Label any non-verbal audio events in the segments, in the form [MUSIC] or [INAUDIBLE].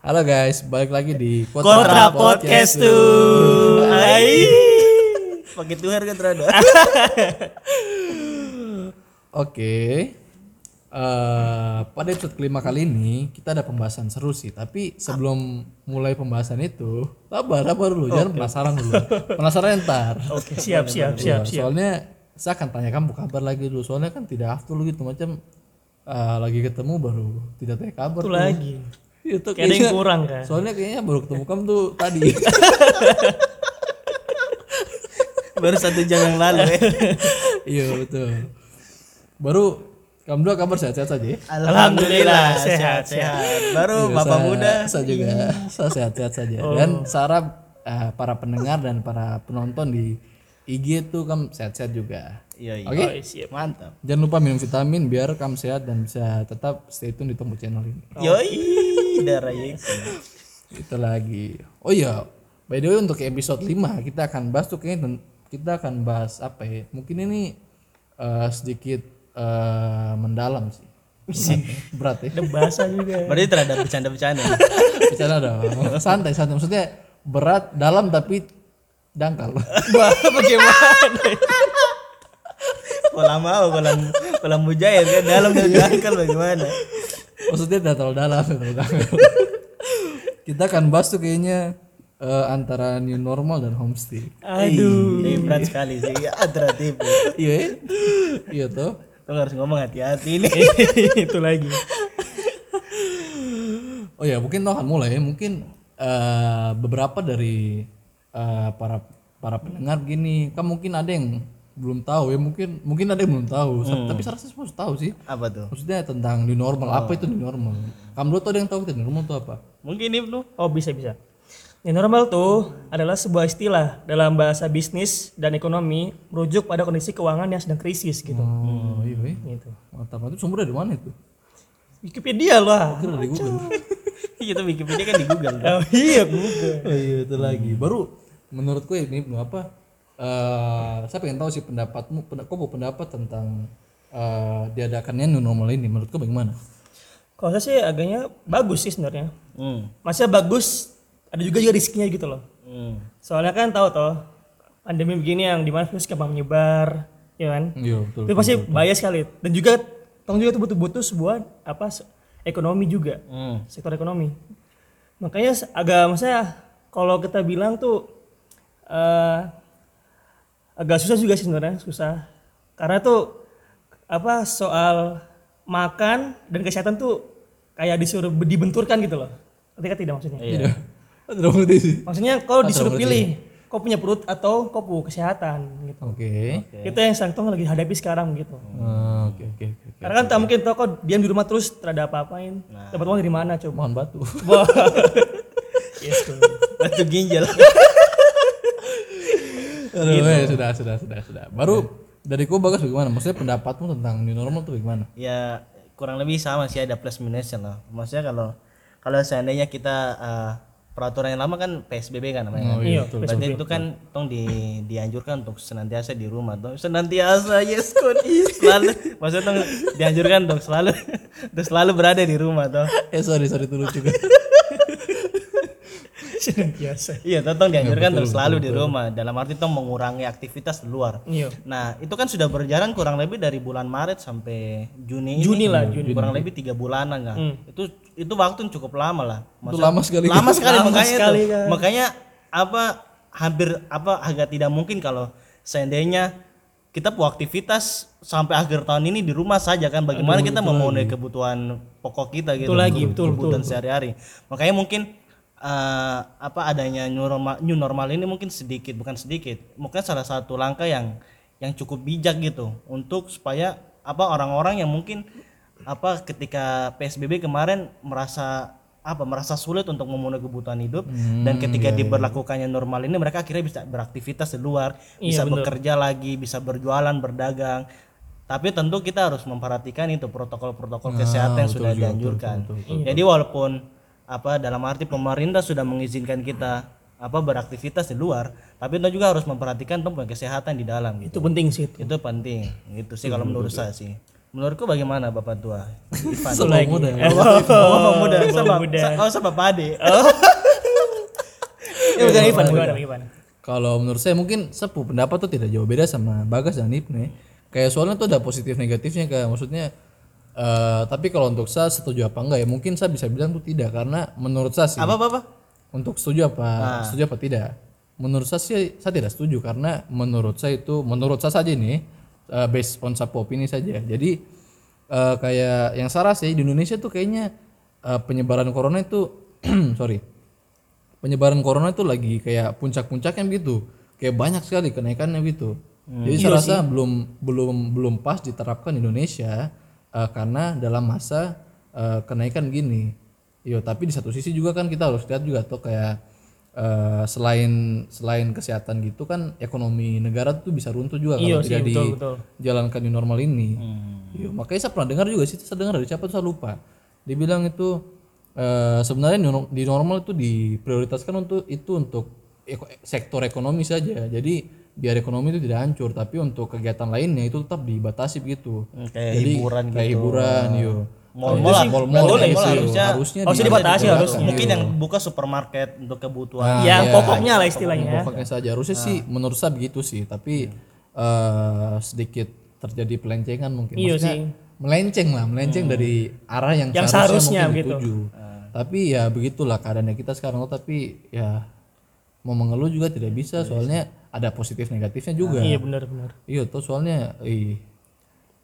Halo guys, balik lagi di Kontra podcast tuh. Hai. Pakai tuher kan terada. [LAUGHS] Oke. Eh, pada episode kelima kali ini kita ada pembahasan seru sih, tapi sebelum mulai pembahasan itu, sabar, sabar dulu, jangan penasaran dulu. Penasaran ntar. [LAUGHS] Oke, siap siap Iya, siap siap. Soalnya saya akan tanya kamu kabar lagi dulu, soalnya kan tidak after gitu macam eh, lagi ketemu baru tidak tanya kabar. Itu lagi. Itu Kayak ada yang kurang kan. Soalnya kayaknya baru ketemu kamu tuh tadi. [LAUGHS] Baru satu jam yang lalu ya. [LAUGHS] iya betul. Baru kamu dua kabar sehat-sehat saja ya? Alhamdulillah, sehat, sehat. Baru Iya, bapak saya- muda. Saya juga saya sehat-sehat saja. Dan Sarah eh, para pendengar dan para penonton di IG itu kamu sehat-sehat juga. Iya iya. Oke. Oh, siap. Mantap. Jangan lupa minum vitamin biar kamu sehat dan bisa tetap stay tune di Tombo channel ini. Yoi, darah ya. Itu lagi. Oh iya, by the way untuk episode 5 kita akan bahas tuh kayaknya kita akan bahas apa ya? Mungkin ini eh, sedikit eh, mendalam sih. Berat ya. Bahasa juga. Berarti terhadap bercanda-bercanda. Bicara dong. Santai, santai. Maksudnya berat, dalam tapi dangkal. Bagaimana? Kolam apa? Kolam kolam mujair kan dalam dan dangkal bagaimana? Maksudnya tidak terlalu dalam. kita akan bahas tuh kayaknya eh, antara new normal dan homestay. Aduh. Ini berat sekali sih. Alternatif. Iya, ya? iya tuh. Tuh harus ngomong hati-hati ini. [LAUGHS] Itu lagi. Oh ya, mungkin tuh akan mulai. ya. Mungkin eh, beberapa dari eh, para para pendengar gini, kan mungkin ada yang belum tahu ya. Mungkin mungkin ada yang belum tahu. Tapi saya rasa semua tahu sih. Apa tuh? Maksudnya tentang new normal. Apa itu new normal? Kamu dulu tuh ada yang tahu new normal itu apa? Mungkin Ibnu. Oh, bisa bisa. New normal tuh adalah sebuah istilah dalam bahasa bisnis dan ekonomi merujuk pada kondisi keuangan yang sedang krisis gitu. Oh iya, iya. Gitu. Mantap. Itu sumbernya dari mana itu? Wikipedia lah. Kira dari Google. [LAUGHS] Itu Wikipedia kan di Google. [LAUGHS] Oh iya, Google. Oh iya itu lagi. Baru menurutku ini belum apa? Eh saya pengen tahu sih pendapatmu, penda, kok mau pendapat tentang eh diadakannya new normal ini. Menurutku bagaimana? Kalau saya sih agaknya bagus sih sebenarnya. Hmm. Masih bagus, ada juga juga risknya gitu loh. Hmm. Soalnya kan tahu toh pandemi begini yang di mana virus gampang menyebar, ya kan? Iya betul. Itu pasti bahaya sekali. Dan juga tong juga itu butuh-butuh sebuah apa ekonomi juga, Hmm. sektor ekonomi. Makanya agak maksudnya kalau kita bilang tuh eh, agak susah juga sih sebenarnya susah. Karena tuh apa soal makan dan kesehatan tuh kayak disuruh dibenturkan gitu loh. Ketika tidak maksudnya. Iya. Maksudnya kau disuruh pilih, kau punya perut atau kau punya kesehatan gitu. Oke. Itu yang Sangtong lagi hadapi sekarang gitu. Ah, Oke oke oke. Karena kan tak mungkin tau kau diam di rumah terus terhadap apa-apain. Dapat uang dari mana coba? Mohon batu. Yes. Batu ginjal. [LAUGHS] Aduh, ya, sudah sudah sudah sudah. Baru dari ku bagus bagaimana? Maksudnya pendapatmu tentang new normal tuh bagaimana? ya kurang lebih sama sih ada plus minusnya lah maksudnya kalau kalau seandainya kita eh, peraturan yang lama kan PSBB kan namanya kan? Iya, berarti itu kan tong di dianjurkan untuk senantiasa di rumah tong senantiasa yes kon selalu maksudnya tong dianjurkan tong selalu [LAUGHS] untuk selalu berada di rumah toh Eh sorry sorry itu lucu [LAUGHS] kan. [LAUGHS] Senantiasa. iya toh tong dianjurkan untuk selalu di rumah dalam arti tong mengurangi aktivitas di luar Iya. Nah, itu kan sudah berjalan kurang lebih dari bulan Maret sampai Juni. ini. Juni lah, Juni. Kurang lebih tiga bulanan lah. Itu itu waktu yang cukup lama lah. Itu lama sekali. Lama sekali Lama makanya sekali, itu. kan. Makanya apa hampir apa agak tidak mungkin kalau seandainya kita mau aktivitas sampai akhir tahun ini di rumah saja kan bagaimana kita memenuhi kebutuhan pokok kita gitu Betul lagi, betul, kebutuhan sehari-hari makanya mungkin eh, apa adanya new normal, new normal ini mungkin sedikit bukan sedikit. Mungkin salah satu langkah yang yang cukup bijak gitu untuk supaya apa orang-orang yang mungkin apa ketika PSBB kemarin merasa apa merasa sulit untuk memenuhi kebutuhan hidup dan ketika diberlakukannya normal ini mereka akhirnya bisa beraktivitas di luar bisa bekerja lagi bisa berjualan berdagang. Tapi tentu kita harus memperhatikan itu protokol-protokol kesehatan yang sudah dianjurkan. jadi walaupun apa dalam arti pemerintah sudah mengizinkan kita apa beraktivitas di luar tapi kita juga harus memperhatikan tentang kesehatan di dalam gitu Itu penting sih itu. itu penting gitu sih kalau menurut saya sih Menurutku bagaimana Bapak tua? Ivan. Muda. Oh, Bapak muda. Bapak Sama, muda. sa- oh, sama Pak Ade. [LAUGHS] Ya bukan Ivan, Ivan? Kalau menurut saya mungkin sepu pendapat tuh tidak jauh beda sama Bagas dan Ibnu. ya. Kayak soalnya tuh ada positif negatifnya kayak maksudnya eh tapi kalau untuk saya setuju apa enggak? Ya mungkin saya bisa bilang tuh tidak karena menurut saya sih. Apa, apa, apa? untuk setuju apa? Setuju apa tidak? Menurut saya sih saya tidak setuju karena menurut saya itu menurut saya saja ini eh, based on sapu opini saja. Jadi eh, kayak yang saya rasa di Indonesia tuh kayaknya eh, penyebaran corona itu [CLEARS THROAT] sorry penyebaran corona itu lagi kayak puncak-puncaknya gitu. Kayak banyak sekali kenaikannya gitu. Jadi saya rasa belum belum belum pas diterapkan di Indonesia eh, karena dalam masa eh, kenaikan gini Yo, tapi di satu sisi juga kan kita harus lihat juga tuh kayak eh, selain selain kesehatan gitu kan ekonomi negara tuh bisa runtuh juga Iya kalau sih, tidak betul, dijalankan di normal ini. Yo, makanya saya pernah dengar juga sih, saya dengar dari siapa tuh saya lupa. Dibilang itu eh, sebenarnya di nor- di normal itu diprioritaskan untuk itu untuk eko- sektor ekonomi saja. Jadi biar ekonomi itu tidak hancur, tapi untuk kegiatan lainnya itu tetap dibatasi begitu. Hmm, kayak Jadi hiburan kayak gitu. hiburan, yo. Mall-mall sih, mall-mall mall-mall gitu, yo. harusnya- harusnya, harusnya di- dibatasi, harusnya. Mungkin yang buka supermarket untuk kebutuhan. Nah, yang iya, pokoknya lah istilahnya. pokoknya saja harusnya sih menurut saya begitu sih tapi eh, sedikit terjadi pelencengan mungkin Iya sih. melenceng lah melenceng dari arah yang, Yang seharusnya, seharusnya mungkin gitu. dituju tapi ya begitulah keadaannya kita sekarang tapi ya mau mengeluh juga tidak bisa soalnya ada positif negatifnya juga. Iya benar-benar. iya tuh soalnya ih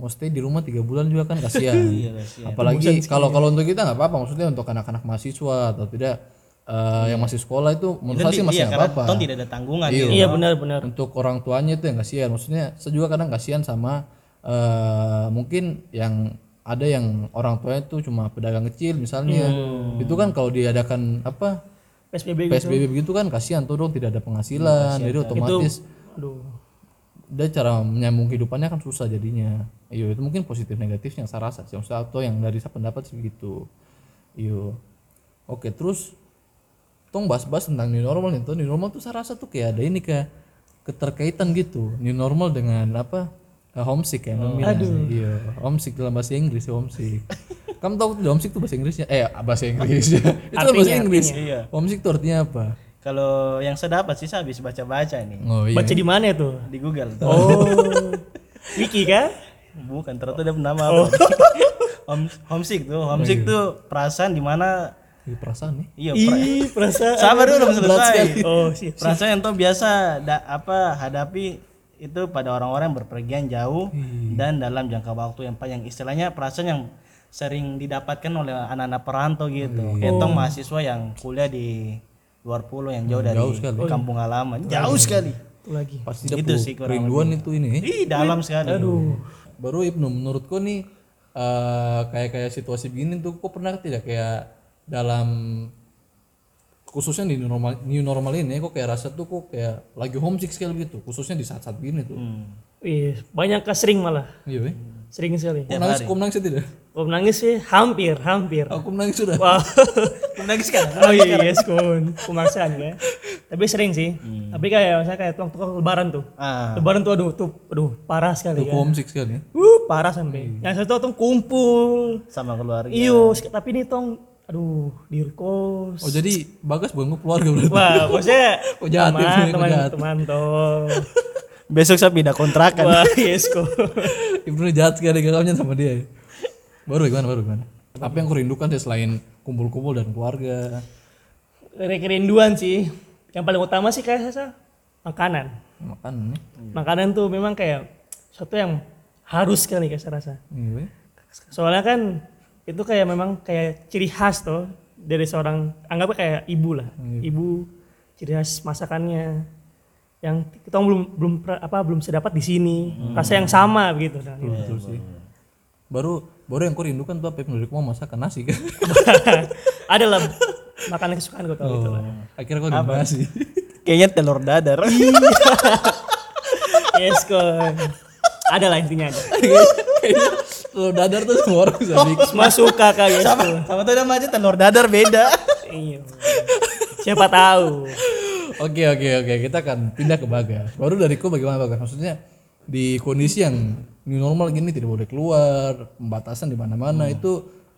mau stay di rumah tiga bulan juga kan kasihan. [LAUGHS] Apalagi kalau kalau untuk kita nggak apa-apa maksudnya untuk anak-anak mahasiswa atau tidak eh, yang masih sekolah itu menurut saya sih masih iya, apa-apa. tidak ada tanggungan. Iya. Iya benar-benar. untuk orang tuanya itu yang kasihan. Maksudnya saya juga kadang kasihan sama eh, mungkin yang ada yang orang tuanya itu cuma pedagang kecil misalnya. Itu kan kalau diadakan apa PSBB gitu. PSBB begitu kan kasihan tuh dong tidak ada penghasilan jadi otomatis Aduh. dia cara menyambung kehidupannya kan susah jadinya. Iyo itu mungkin positif negatifnya yang saya rasa sih. Maksudnya atau yang dari saya pendapat sih iyo oke terus tong bahas-bahas tentang new normal nih. Tuh new normal tuh saya rasa tuh kayak ada ini kayak keterkaitan gitu. New normal dengan apa? Eh, homesick ya namanya iya homesick dalam bahasa Inggris ya homesick [LAUGHS] kamu tahu tuh homesick tuh bahasa Inggrisnya eh bahasa Inggrisnya [LAUGHS] itu kan bahasa Inggris Iya. homesick tuh artinya apa Kalau yang saya dapat sih saya habis baca-baca nih oh iya Baca di mana tuh? di Google. Oh. [LAUGHS] Wiki kan? Bukan, ternyata ada nama apa? [LAUGHS] Home, homesick tuh. Homesick tuh perasaan di mana Ini perasaan nih iya, pra- Ih, perasaan. sabar dulu belum selesai. Oh, siap. Perasaan yang tuh biasa da- apa hadapi itu pada orang-orang yang berpergian jauh dan dalam jangka waktu yang panjang. Istilahnya perasaan yang sering didapatkan oleh anak-anak perantau gitu. Kayak tong mahasiswa yang kuliah di luar pulau yang jauh dari kampung halaman. Jauh sekali. Itu lagi. pasti Itu sih kerinduan itu ini Ih, dalam sekali. Aduh. baru Ibnu menurutku nih eh, kayak kayak situasi begini tuh kok pernah tidak kayak dalam khususnya di new normal new normal ini kok kayak rasa tuh kok kayak lagi homesick sekali gitu khususnya di saat-saat begini tuh Wih, banyak kah sering malah. iya weh Sering sekali. kok nangis kok nangis tidak Oh, nangis sih hampir, hampir. aku menangis sudah Wah. [LAUGHS] Nangis kan? Oh iya, yes, kun. Pemaksaan ya. Tapi sering sih. Tapi kayak misalnya kayak waktu lebaran tuh. Ah. Lebaran tuh aduh tuh aduh parah sekali Aku kan. homesick sekali ya Uh, parah sampai. Yang satu tuh kumpul. sama keluarga. Iyo, tapi ini tong aduh di kos. oh jadi bagas bukan keluarga berarti Wah, maksudnya [LAUGHS] Kok jahat ya, teman, teman, jahat? teman toh. Besok saya pindah kontrakan. Wah, yes kok. Ibnu jahat sekali kakaknya sama dia baru gimana baru gimana apa yang kau rindukan sih selain kumpul-kumpul dan keluarga kerinduan sih. Yang paling utama sih kayak saya makanan. makan nih Makanan tuh memang kayak sesuatu yang harus sekali kayak saya rasa. iya Soalnya kan itu kayak memang kayak ciri khas tuh dari seorang anggapnya kayak ibu lah. Ibu ciri khas masakannya yang kita belum belum apa belum sedapat di sini. Rasa yang sama begitu. Nah, gitu. betul sih baru baru yang kau rindukan tuh apa yang mau masakan nasi kan [LAUGHS] Ada lah makanan kesukaan gue tau gitu lah. akhirnya kau udah nasi Kayaknya telur dadar. [LAUGHS] Yes kon. Ada lah intinya ada. kayaknya kalau dadar tuh semua orang bisa bikin Semua suka kak yes sama sama tuh nama aja telur dadar beda. Iya. Siapa tahu. oke oke oke kita akan pindah ke bagas baru dariku bagaimana bagas maksudnya di kondisi yang new normal gini tidak boleh keluar pembatasan di mana-mana Hmm. itu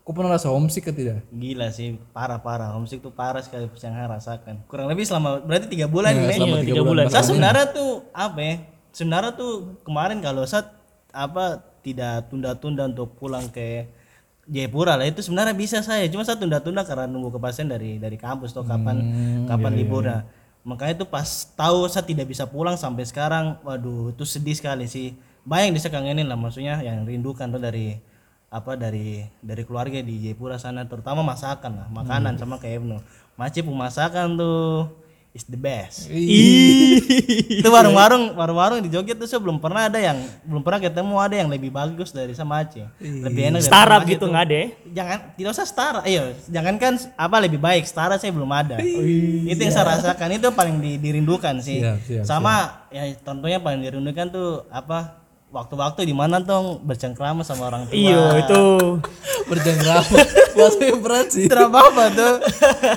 kau pernah rasa homesick ke tidak Gila sih, parah-parah. Homesick tuh parah sekali yang saya rasakan. Kurang lebih selama berarti tiga bulan Ya, ini. selama Iya, tiga tiga bulan, bulan. Saya sebenarnya tuh apa ya? Sebenarnya tuh kemarin kalau saat apa tidak tunda-tunda untuk pulang ke Jayapura lah itu sebenarnya bisa saya cuma saya tunda-tunda karena nunggu kepastian dari dari kampus tuh kapan kapan liburnya makanya itu pas tahu saya tidak bisa pulang sampai sekarang waduh itu sedih sekali sih. Banyak yang bisa kangenin lah maksudnya yang rindukan tuh dari apa dari dari keluarga di Jayapura sana terutama masakan lah makanan sama kayak Ibnu. Maci masakan tuh is the best. Itu warung-warung warung-warung di Jogja tuh saya belum pernah ada yang belum pernah ketemu ada yang lebih bagus dari sama Aceh. Lebih enak Aceh gitu nggak ada ya? jangan tidak usah setara iya jangan kan apa lebih baik setara saya belum ada. Itu yang saya rasakan itu paling di- dirindukan sih. Siap, siap, sama ya tentunya paling dirindukan tuh apa waktu-waktu di mana tong? Bercengkrama sama orang tua. Iya itu. [LAUGHS] Berjengkrama bahasanya berat sih. Tidak apa-apa tuh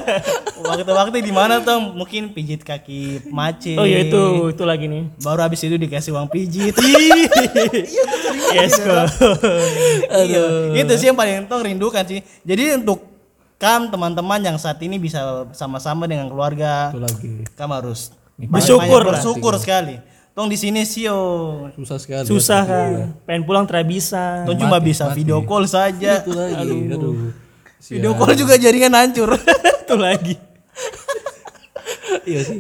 [LAUGHS] waktu-waktu di mana tuh mungkin pijit kaki mace oh ya itu itu lagi nih. baru habis itu dikasih uang pijit. Yes [LAUGHS] kok. iya itu sih yang paling tong rindukan sih. Jadi untuk kam teman-teman yang saat ini bisa sama-sama dengan keluarga itu lagi. kam harus Bersyukur. bersyukur sekali tong di sini sih yo susah sekali Susah kan. Pengen pulang tidak bisa. tong cuma bisa video call saja. Itu lagi aduh, video call juga jaringan hancur. [LAUGHS] Itu lagi. iya sih.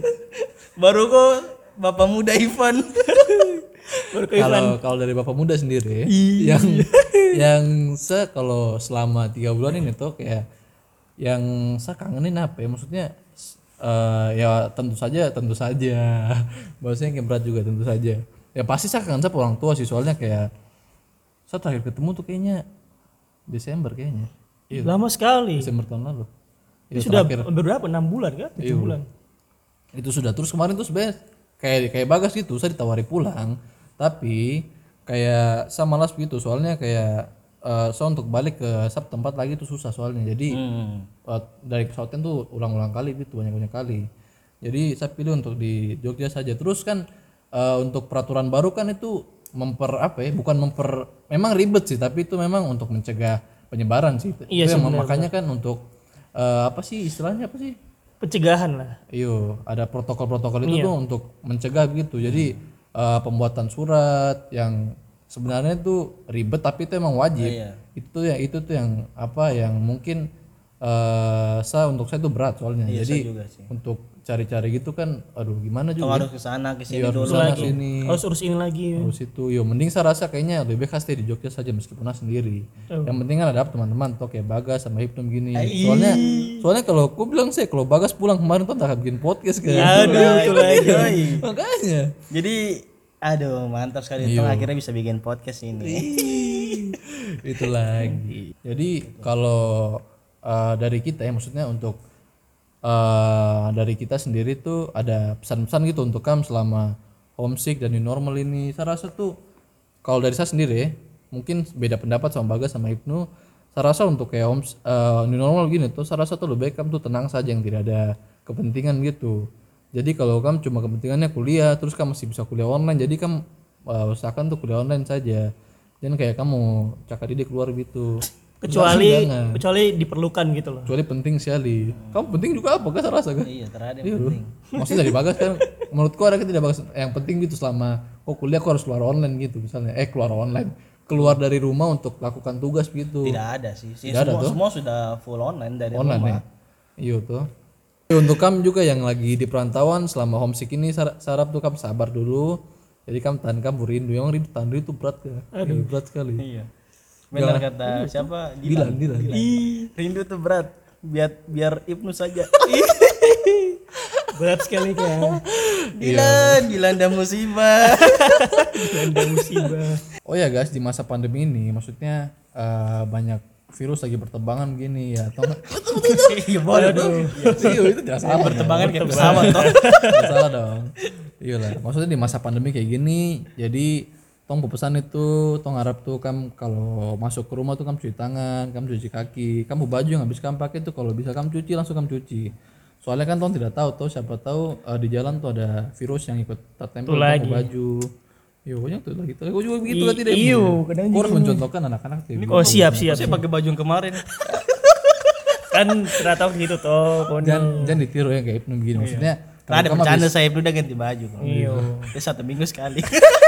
Baru kok bapak muda Ivan. [LAUGHS] Baru ke kalau kalau dari bapak muda sendiri yang [LAUGHS] yang saya kalau selama tiga bulan ini tuh kayak yang saya kangenin apa ya? Maksudnya eh, ya tentu saja tentu saja [LAUGHS] bahasanya yang berat juga tentu saja ya pasti saya kangen sama orang tua sih soalnya kayak saya terakhir ketemu tuh kayaknya Desember kayaknya iya Lama sekali. Desember tahun lalu Iya, Sudah terakhir. berapa? 6 bulan kan? 7 Iya. bulan. itu sudah terus kemarin tuh sebenarnya kayak kayak bagas gitu saya ditawari pulang tapi kayak saya malas gitu soalnya kayak eh saya untuk balik ke sub tempat lagi tuh susah soalnya. Jadi eh, dari pesawatnya tuh ulang-ulang kali gitu banyak-banyak kali. Jadi saya pilih untuk di Jogja saja. Terus kan eh, untuk peraturan baru kan itu memper apa ya bukan memper memang ribet sih tapi itu memang untuk mencegah penyebaran sih. Iya itu sih, yang makanya kan untuk eh, apa sih istilahnya apa sih? Pencegahan lah. Iyo, ada protokol-protokol itu tuh untuk mencegah gitu. Jadi eh, pembuatan surat yang sebenarnya itu ribet tapi itu emang wajib. Itu ya itu tuh yang apa yang mungkin eh saya untuk saya itu berat soalnya. Jadi juga sih. untuk cari-cari gitu kan aduh gimana juga. harus ke sana ke sini Iya, dulu sana sini. Harus urus ini lagi. Terus itu, yo mending saya rasa kayaknya lebih baik stay di Jogja saja meskipun saya sendiri. Yang penting kan ada teman-teman tuh kayak Bagas sama Hipnom gini. Soalnya soalnya kalau aku bilang sih kalau Bagas pulang kemarin tuh tak bikin podcast kan. Aduh, itu lagi. Makanya. jadi aduh mantap sekali tong akhirnya bisa bikin podcast ini itu lagi. [LAUGHS] Jadi kalau uh, dari kita ya maksudnya untuk uh, dari kita sendiri tuh ada pesan-pesan gitu untuk kamu selama homesick dan new normal ini. Saya rasa tuh kalau dari saya sendiri ya, mungkin beda pendapat sama Bagas sama Ibnu. Saya rasa untuk kayak homes, uh, new normal gini tuh saya rasa tuh lebih baik kamu tuh tenang saja yang tidak ada kepentingan gitu. Jadi kalau kamu cuma kepentingannya kuliah, terus kamu masih bisa kuliah online, jadi kamu uh, usahakan tuh kuliah online saja. Jangan kayak kamu cakap didik keluar gitu. Kecuali Jangan. kecuali diperlukan gitu loh. kecuali penting sekali. Kamu penting juga apa? Gak rasa kan? iya terhadap Iya, bro. Maksudnya dari bagas kan menurutku ada tidak bagas yang penting gitu selama kok kuliah aku harus keluar online gitu misalnya eh keluar online keluar dari rumah untuk lakukan tugas gitu tidak ada sih sih Tidak ada semua, tuh. semua sudah full online dari online ya rumah iya tuh Ya, untuk kamu juga yang lagi di perantauan selama homesick ini sar- sarap tuh kamu sabar dulu. Jadi kamu tahan kamu rindu. Yang rindu tahan rindu itu berat ya. Iya, berat sekali. Iya. Benar kata siapa? Dilan Dilan. Dilan. Rindu tuh berat. Biar biar Ibnu saja [LAUGHS] Berat sekali kan. Dilan Dilan dan musibah. [LAUGHS] Ada musibah. Oh ya guys, di masa pandemi ini maksudnya eh, banyak virus lagi bertebangan gini ya atau enggak? [LAUGHS] iya boleh dong Iya, itu tidak salah. bertebangan kayak pesawat toh [LAUGHS] salah dong. Iya lah. Maksudnya di masa pandemi kayak gini, jadi tong pesan itu, tong harap tuh kamu kalau masuk ke rumah tuh kamu cuci tangan, kamu cuci kaki, kamu baju yang habis kamu pakai tuh kalau bisa kamu cuci langsung kamu cuci. Soalnya kan tong tidak tahu tuh siapa tahu eh, di jalan tuh ada virus yang ikut tertempel di kamu baju. Iya, pokoknya tuh lah gitu. Gue juga begitu lah tidak. Iyo, kadang Gue harus mencontohkan anak-anak gitu. Oh siap siap. Saya pakai baju yang kemarin. [LAUGHS] kan ternyata gitu toh. Jangan jangan ditiru ya kayak Ibnu begini. Maksudnya Kan ada bercanda saya udah ganti baju. Iyo. Ya satu minggu sekali. [LAUGHS]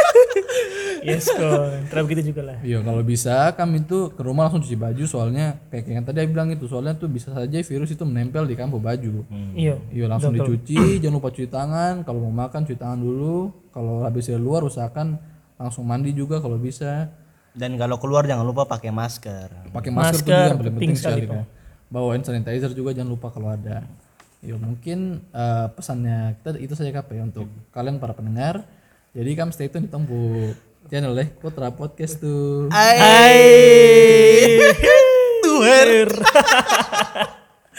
Yes kon. Terus begitu juga lah. Iya kalau bisa kami itu ke rumah langsung cuci baju soalnya kayak yang tadi saya bilang itu soalnya tuh bisa saja virus itu menempel di kampo baju. Iya. Iya langsung dicuci, jangan lupa cuci tangan. Kalau mau makan cuci tangan dulu. Kalau habis dari luar usahakan langsung mandi juga kalau bisa. Dan kalau keluar jangan lupa pakai masker. Pakai masker, tuh Masker, juga yang paling penting penting sekali. sekali, kan. Bawa hand sanitizer juga jangan lupa kalau ada. Yo mungkin eh, pesannya kita itu saja KP untuk kalian para pendengar. Jadi kamu stay tune di Tempu channel deh Putra Podcast tuh. Hai. Tuher. [LAUGHS]